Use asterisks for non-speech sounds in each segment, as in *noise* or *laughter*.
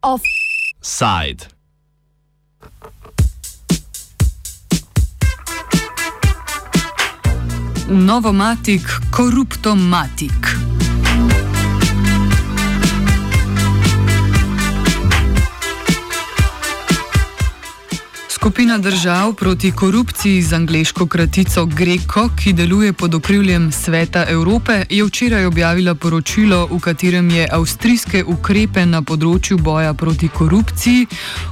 Offside. Novomatik, koruptomatik. Skupina držav proti korupciji z angliško kratico Greko, ki deluje pod okriljem Sveta Evrope, je včeraj objavila poročilo, v katerem je avstrijske ukrepe na področju boja proti korupciji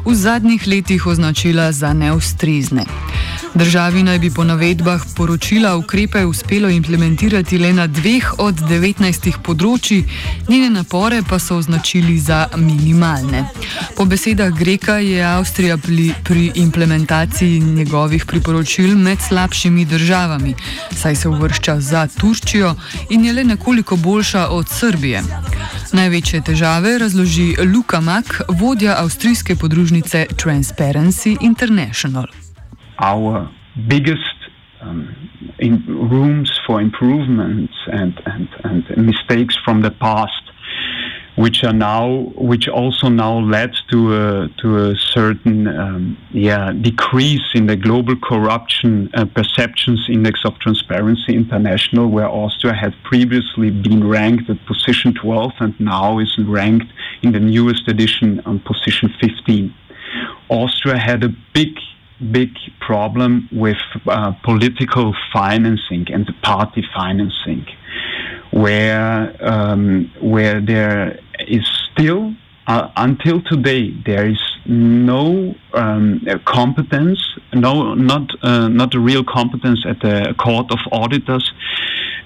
v zadnjih letih označila za neustrezne. Državi naj bi po navedbah poročila ukrepe uspelo implementirati le na dveh od 19 področji, njene napore pa so označili za minimalne. Po besedah Greka je Avstrija pri, pri implementaciji njegovih priporočil med slabšimi državami, saj se uvršča za Turčijo in je le nekoliko boljša od Srbije. Največje težave razloži Luka Mak, vodja avstrijske podružnice Transparency International. Our biggest um, rooms for improvements and, and, and mistakes from the past, which are now, which also now led to a, to a certain, um, yeah, decrease in the global corruption uh, perceptions index of Transparency International, where Austria had previously been ranked at position 12 and now is ranked in the newest edition on position 15. Austria had a big big problem with uh, political financing and the party financing, where um, where there is still uh, until today there is no um, competence, no not uh, not a real competence at the court of auditors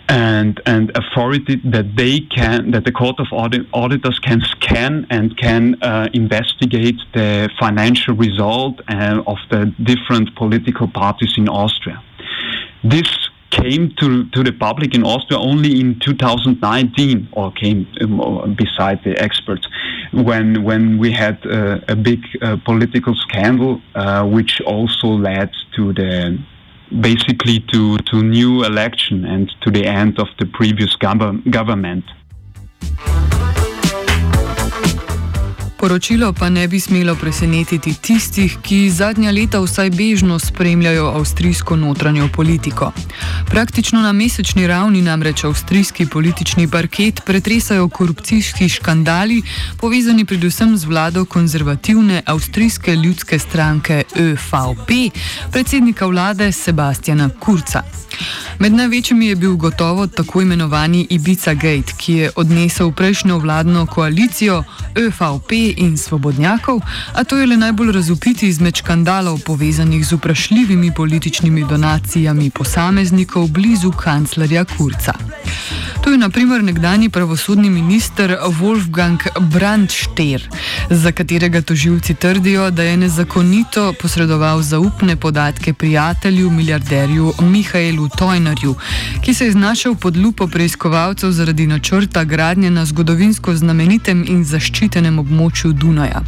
and and authority that they can that the court of audit, auditors can scan and can uh, investigate the financial result uh, of the different political parties in Austria. This came to, to the public in Austria only in 2019, or came um, beside the experts, when when we had uh, a big uh, political scandal, uh, which also led to the basically to, to new election and to the end of the previous government. Poročilo pa ne bi smelo presenetiti tistih, ki zadnja leta vsaj bežno spremljajo avstrijsko notranjo politiko. Praktično na mesečni ravni namreč avstrijski politični parket pretresajo korupcijski škandali, povezani predvsem z vlado konzervativne avstrijske ljudske stranke ÖVP, predsednika vlade Sebastiana Kurca. Med največjimi je bil gotovo tako imenovani Ibiza Gate, ki je odnesel prejšnjo vladno koalicijo ÖVP in svobodnjakov, a to je le najbolj razupiti izmed škandalov povezanih z vprašljivimi političnimi donacijami posameznikov blizu kanclerja Kurca. To je naprimer nekdani pravosodni minister Wolfgang Brandsteer, za katerega toživci trdijo, da je nezakonito posredoval zaupne podatke prijatelju, milijarderju Mihajlu Tojnarju, ki se je znašel pod lupo preiskovalcev zaradi načrta gradnje na zgodovinsko znamenitem in zaščitenem območju Dunaja.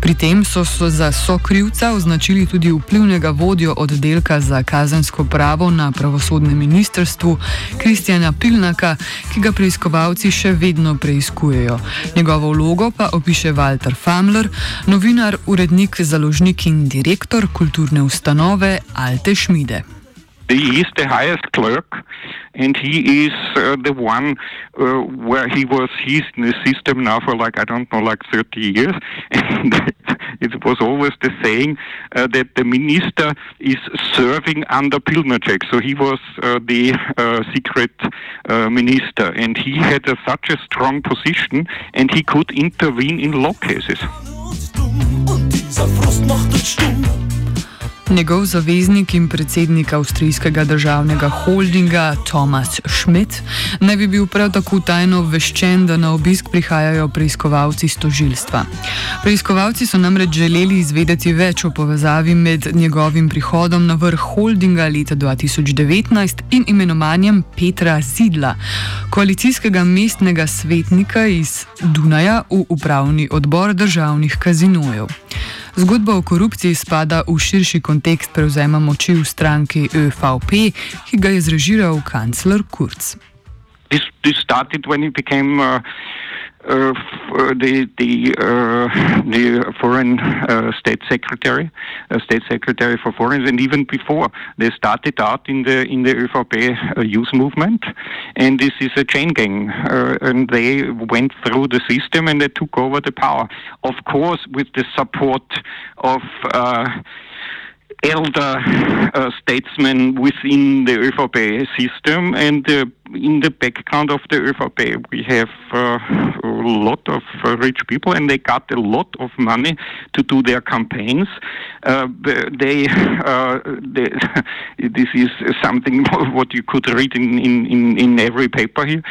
Pri tem so za sokrivca označili tudi vplivnega vodjo oddelka za kazensko pravo na pravosodnem ministrstvu Kristjana Pilnaka, ki ga preiskovalci še vedno preiskujejo. Njegovo vlogo pa opiše Walter Famler, novinar, urednik, založnik in direktor kulturne ustanove Alte Schmide. He is the highest clerk, and he is uh, the one uh, where he was. He's in the system now for like I don't know, like thirty years, *laughs* and it was always the saying uh, that the minister is serving under Pilnacek. So he was uh, the uh, secret uh, minister, and he had such a strong position, and he could intervene in law cases. Njegov zaveznik in predsednik avstrijskega državnega holdinga Thomas Schmidt naj bi bil prav tako tajno obveščen, da na obisk prihajajo preiskovalci iz tožilstva. Preiskovalci so namreč želeli izvedeti več o povezavi med njegovim prihodom na vrh holdinga leta 2019 in imenovanjem Petra Zidla, koalicijskega mestnega svetnika iz Dunaja v upravni odbor državnih kazinojev. Zgodba o korupciji spada v širši kontekst prevzema moči v stranki ÖVP, ki ga je zrežiral kancler Kurz. This, this Uh, uh, the the uh, the foreign uh, state secretary, uh, state secretary for foreign, and even before they started out in the in the ÖVP uh, youth movement, and this is a chain gang, and they went through the system and they took over the power, of course, with the support of elder uh, statesmen within the ÖVP system and uh, in the background of the ÖVP, we have uh, a lot of uh, rich people, and they got a lot of money to do their campaigns. Uh, they, uh, they *laughs* this is something *laughs* what you could read in, in, in, every paper here,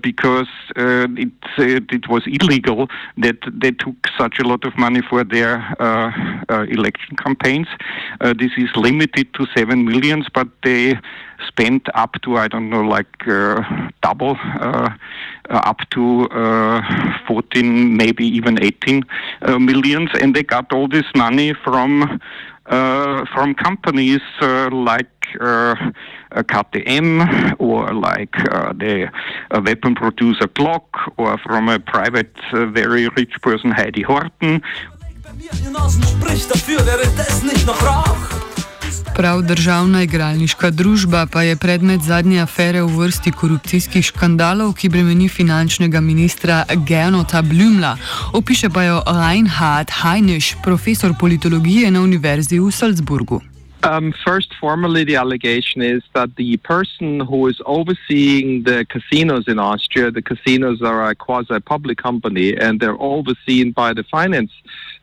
because it it was illegal that they took such a lot of money for their election campaigns. This is limited to seven millions, but they spent up to I don't know like uh, double uh, up to uh, 14 maybe even 18 uh, millions and they got all this money from uh, from companies uh, like KTM or like the weapon producer Glock or from a private very rich person Heidi Horten. Prav državna igralniška družba pa je predmet zadnje afere v vrsti korupcijskih škandalov, ki bremeni finančnega ministra Genota Blümla. Opiše pa jo Reinhard Heinisch, profesor politologije na Univerzi v Salzburgu. Um, first, formally, the allegation is that the person who is overseeing the casinos in Austria, the casinos are a quasi public company and they're overseen by the finance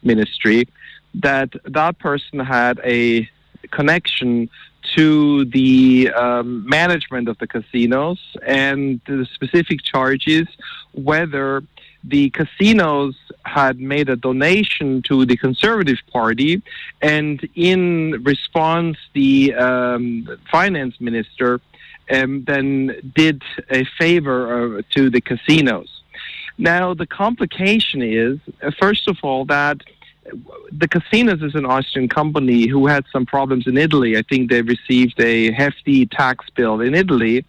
ministry, that that person had a connection to the um, management of the casinos and the specific charges whether the casinos had made a donation to the Conservative Party, and in response, the um, finance minister um, then did a favor uh, to the casinos. Now, the complication is, first of all, that the casinos is an Austrian company who had some problems in Italy. I think they received a hefty tax bill in Italy.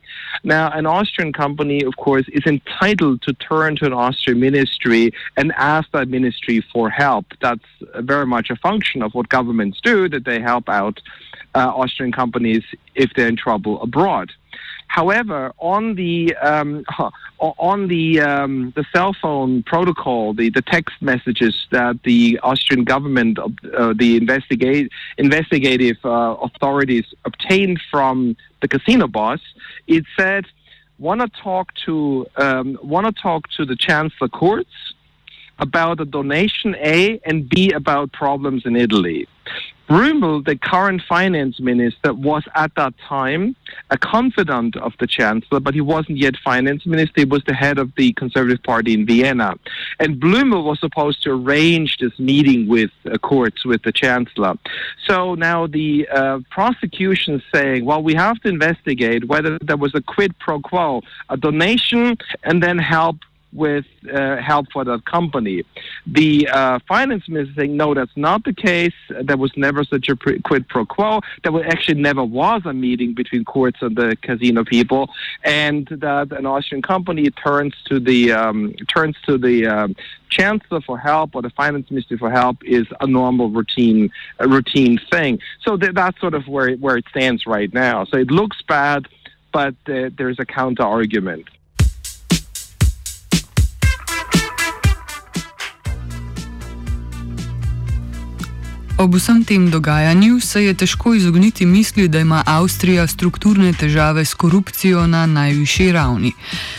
Now, an Austrian company, of course, is entitled to turn to an Austrian ministry and ask that ministry for help. That's very much a function of what governments do, that they help out uh, Austrian companies if they're in trouble abroad. However, on the um, *laughs* on the um, the cell phone protocol, the, the text messages that the Austrian government, uh, the investigate investigative uh, authorities obtained from the casino boss, it said, "Want to talk to um, want to talk to the Chancellor Kurz." about a donation A and B about problems in Italy. Blümel, the current finance minister, was at that time a confidant of the chancellor, but he wasn't yet finance minister. He was the head of the Conservative Party in Vienna. And Blümel was supposed to arrange this meeting with uh, Kurz, with the chancellor. So now the uh, prosecution is saying, well, we have to investigate whether there was a quid pro quo, a donation, and then help with uh, help for that company. The uh, finance minister saying, no, that's not the case. There was never such a quid pro quo. There was actually never was a meeting between Kurz and the casino people, and that an Austrian company turns to the um, turns to the um, chancellor for help or the finance minister for help is a normal routine a routine thing. So th- that's sort of where where it stands right now. So it looks bad, but uh, there's a counter argument. Ob vsem tem dogajanju se je težko izogniti misli, da ima Avstrija strukturne težave s korupcijo na najvišji ravni.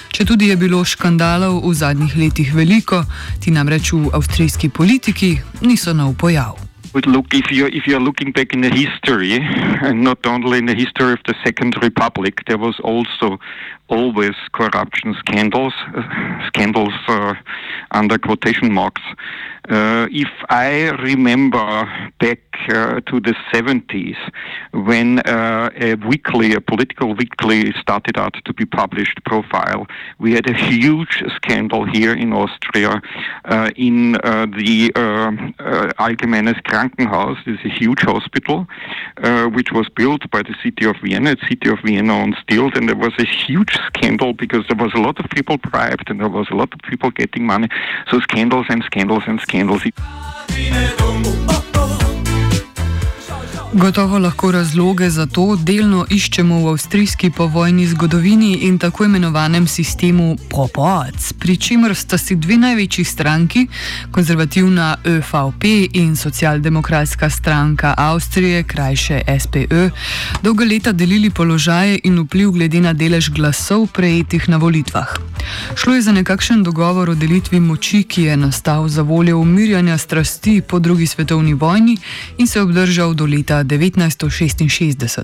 Če tudi je bilo škandalov v zadnjih letih veliko, ti namreč v avstrijski politiki niso nov pojav. look if you if you're looking back in the history, and not only in the history of the Second Republic, there was also always corruption scandals, uh, scandals uh, under quotation marks. Uh, if I remember back uh, to the 70s, when uh, a weekly, a political weekly, started out to be published, Profil, we had a huge scandal here in Austria uh, in uh, the uh, Allgemeines Krankenhaus. This is a huge hospital which was built by the city of Vienna. The city of Vienna on Stilt, and there was a huge scandal because there was a lot of people bribed and there was a lot of people getting money. So scandals and scandals and scandals scandals. Gotovo lahko razloge za to delno iščemo v avstrijski povojni zgodovini in tako imenovanem sistemu POPOC, pri čemer sta si dve največji stranki, konzervativna ÖVP in socialdemokratska stranka Avstrije, krajše SPÖ, dolga leta delili položaje in vpliv glede na delež glasov prejetih na volitvah. Šlo je za nekakšen dogovor o delitvi moči, ki je nastal za voljo umirjanja strasti po drugi svetovni vojni in se obdržal do leta 1966.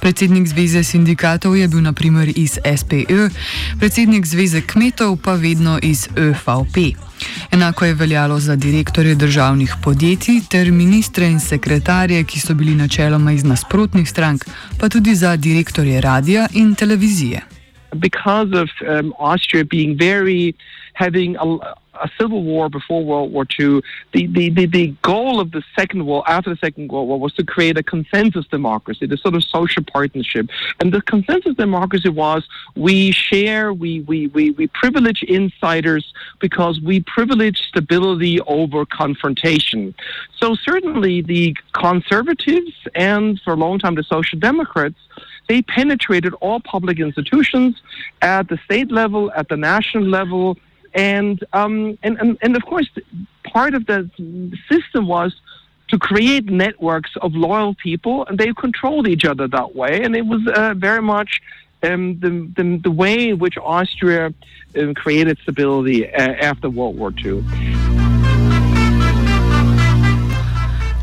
Predsednik Zveze sindikatov je bil naprimer iz SPÖ, predsednik Zveze kmetov pa vedno iz ÖVP. Enako je veljalo za direktorje državnih podjetij ter ministre in sekretarje, ki so bili načeloma iz nasprotnih strank, pa tudi za direktorje radia in televizije. because of um, Austria being very having a, a, civil war before World War II, the, the, the, the, goal of the Second War, after the Second World War, was to create a consensus democracy, the sort of social partnership. And the consensus democracy was we share, we, we, we, we privilege insiders because we privilege stability over confrontation. So certainly the conservatives and for a long time the social democrats they penetrated all public institutions at the state level, at the national level, and um, and, and and of course, part of the system was to create networks of loyal people, and they controlled each other that way, and it was uh, very much. Um, the, the, the way in which Austria um, created stability uh, after World War II.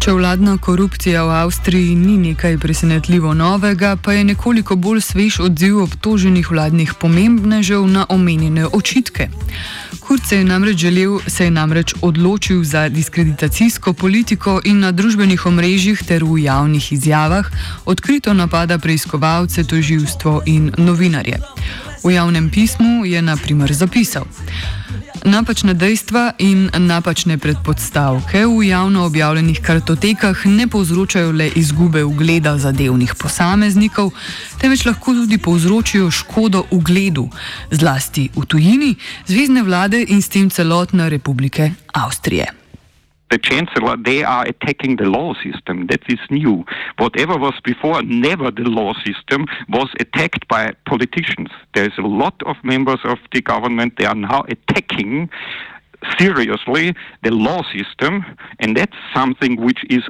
Če vladna korupcija v Avstriji ni nekaj presenetljivo novega, pa je nekoliko bolj svež odziv obtoženih vladnih pomembnežev na omenjene očitke. Kurz se je namreč želel, se je namreč odločil za diskreditacijsko politiko in na družbenih omrežjih ter v javnih izjavah odkrito napada preiskovalce, toživstvo in novinarje. V javnem pismu je naprimer zapisal. Napačne dejstva in napačne predpostavke v javno objavljenih kartotekah ne povzročajo le izgube ugleda zadevnih posameznikov, temveč lahko tudi povzročijo škodo ugledu, zlasti v tujini, zvezdne vlade in s tem celotne republike Avstrije. The chancellor, they are attacking the law system. That is new. Whatever was before, never the law system was attacked by politicians. There's a lot of members of the government, they are now attacking seriously the law system, and that's something which is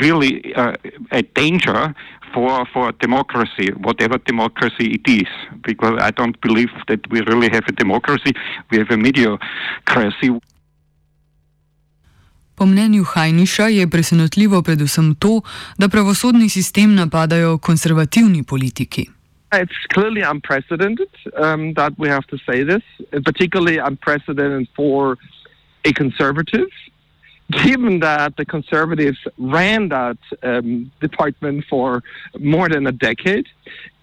really uh, a danger for for democracy, whatever democracy it is. Because I don't believe that we really have a democracy; we have a mediocracy. Po mnenju Hajniša je presenetljivo predvsem to, da pravosodni sistem napadajo konservativni politiki. It's clearly unprecedented um, that we have to say this, particularly unprecedented for a conservative. Given that the conservatives ran that um, department for more than a decade,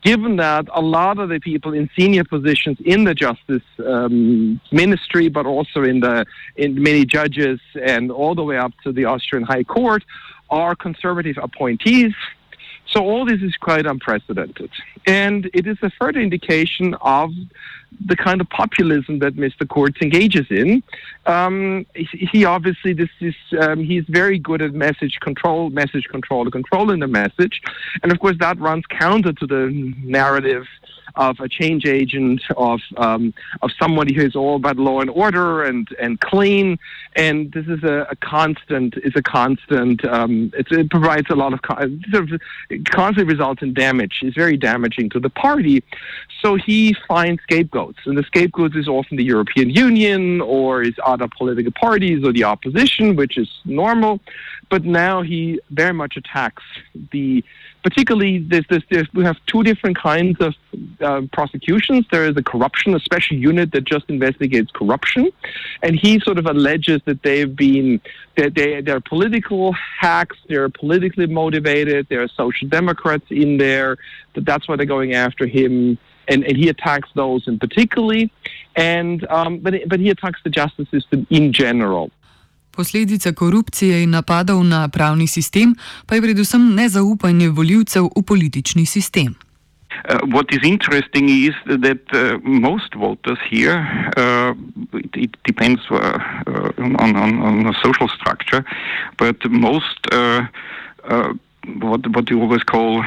given that a lot of the people in senior positions in the justice um, ministry, but also in the in many judges and all the way up to the Austrian High Court, are conservative appointees. So all this is quite unprecedented, and it is a further indication of the kind of populism that Mr. Kurz engages in. Um, he, obviously this is um, he's very good at message control, message control, controlling the message, and of course that runs counter to the narrative of a change agent, of um, of somebody who is all about law and order and and clean. And this is a, a constant is a constant. Um, it provides a lot of sort of constantly results in damage. It's very damaging to the party. So he finds scapegoats, and the scapegoats is often the European Union or is other political parties or the opposition, which is normal. But now he very much attacks the particularly, we have two different kinds of uh, prosecutions. There is a corruption, a special unit that just investigates corruption, and he sort of alleges that they've been that they they're political hacks, they're politically motivated, there are social democrats in there. That that's why they're going after him. And, and he attacks those in particularly, and um, but but he attacks the justice system in general. Posledica korupcije in napadov na pravni sistem pa je predvsem nezaupanje voljivcev v politični sistem. Uh, what is interesting is that uh, most voters here, uh, it, it, depends uh, uh, on, on, on, the social structure, but most, uh, what, what you always call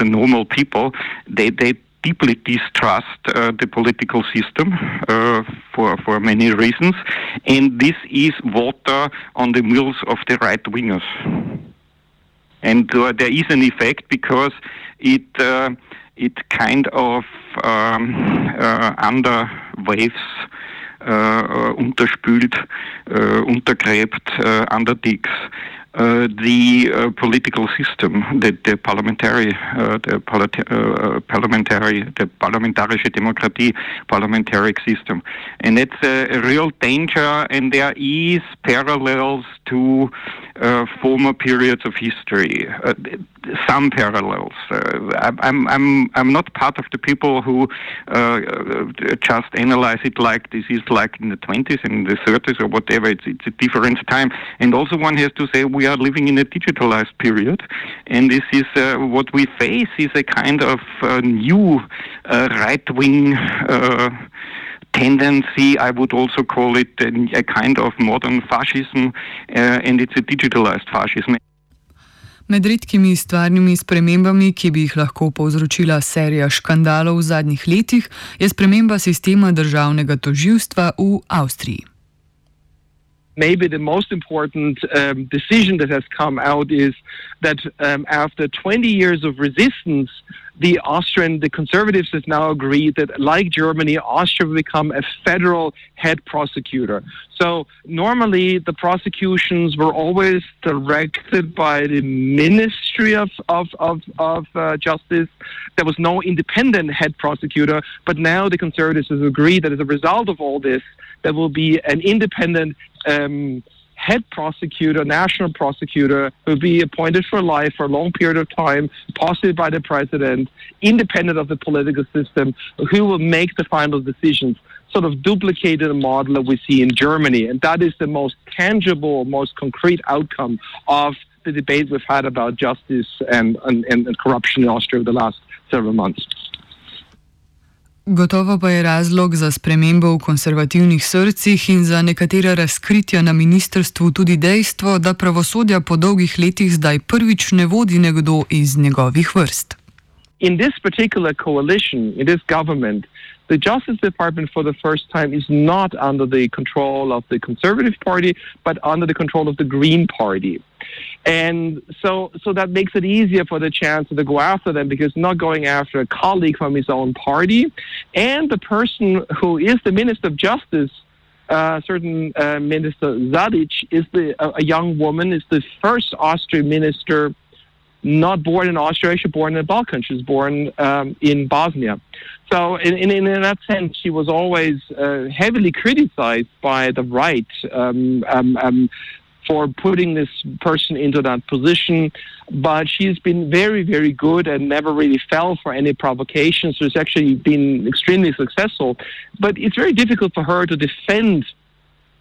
the normal people, they, they deeply distrust uh, the political system uh, for for many reasons, and this is water on the mills of the right wingers. And uh, there is an effect because it uh, it kind of um, uh, underwaves. Uh, unterspült, untergräbt, underdigs uh, the uh, political system, the, the parliamentary, uh, the politi- uh, parliamentary, the parlamentarische Demokratie, parliamentaric system, and it's a, real danger. And there is parallels to uh, former periods of history. Some parallels. I'm, I'm, I'm not part of the people who just analyze it like this is like in the 20s and the 30s or whatever. It's, it's a different time. And also, one has to say we are living in a digitalized period, and this is uh, what we face is a kind of uh, new uh, right-wing uh, tendency. I would also call it a, a kind of modern fascism, uh, and it's a digitalized fascism. Med redkimi stvarnimi spremembami, ki bi jih lahko povzročila serija škandalov v zadnjih letih, je sprememba sistema državnega toživstva v Avstriji. maybe the most important um, decision that has come out is that um, after 20 years of resistance, the Austrian, the conservatives have now agreed that, like Germany, Austria will become a federal head prosecutor. So normally the prosecutions were always directed by the Ministry of of of, of uh, Justice. There was no independent head prosecutor, but now the conservatives have agreed that as a result of all this, there will be an independent um, head prosecutor, national prosecutor, who will be appointed for life for a long period of time, possibly by the president, independent of the political system, who will make the final decisions. Sort of duplicated a model that we see in Germany, and that is the most tangible, most concrete outcome of the debate we've had about justice and, and, and corruption in Austria over the last several months. Gotovo pa je razlog za spremembo v konservativnih srcih in za nekatera razkritja na ministrstvu tudi dejstvo, da pravosodja po dolgih letih zdaj prvič ne vodi nekdo iz njegovih vrst. In this particular coalition, in this government, the Justice Department for the first time is not under the control of the Conservative Party, but under the control of the Green Party. And so, so that makes it easier for the chancellor to go after them because not going after a colleague from his own party, and the person who is the minister of justice, uh, certain uh, minister Zadić, is the a, a young woman, is the first Austrian minister not born in Austria, she's born in the Balkans. She was born um, in Bosnia. So, in, in, in, that sense, she was always uh, heavily criticized by the right. Um, um, um for putting this person into that position. But she's been very, very good and never really fell for any provocation. So it's actually been extremely successful. But it's very difficult for her to defend,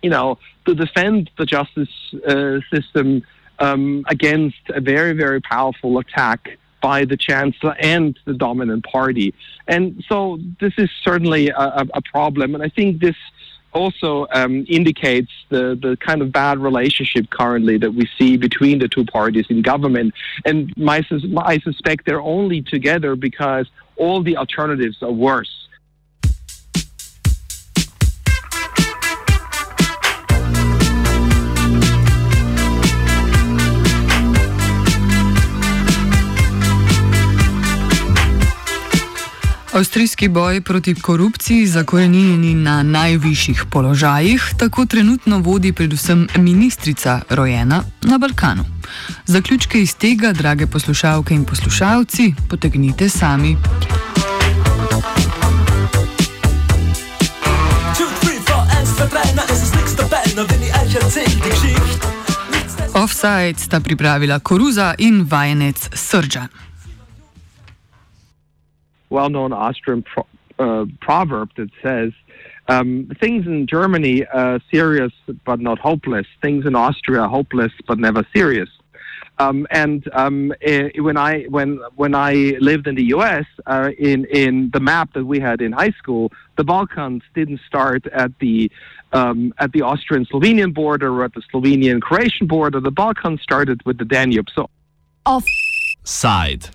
you know, to defend the justice uh, system um, against a very, very powerful attack by the chancellor and the dominant party. And so this is certainly a, a problem. And I think this also um, indicates the, the kind of bad relationship currently that we see between the two parties in government. And my, I suspect they're only together because all the alternatives are worse. Avstrijski boj proti korupciji, zakorenjeni na najvišjih položajih, tako trenutno vodi predvsem ministrica rojena na Balkanu. Zaključke iz tega, drage poslušalke in poslušalci, potegnite sami. Offside sta pripravila Koruza in vajenec Srdžan. Well known Austrian pro- uh, proverb that says, um, things in Germany are serious but not hopeless. Things in Austria are hopeless but never serious. Um, and um, eh, when I when when I lived in the U.S. Uh, in in the map that we had in high school, the Balkans didn't start at the um, at the Austrian-Slovenian border or at the Slovenian-Croatian border. The Balkans started with the Danube. So, offside.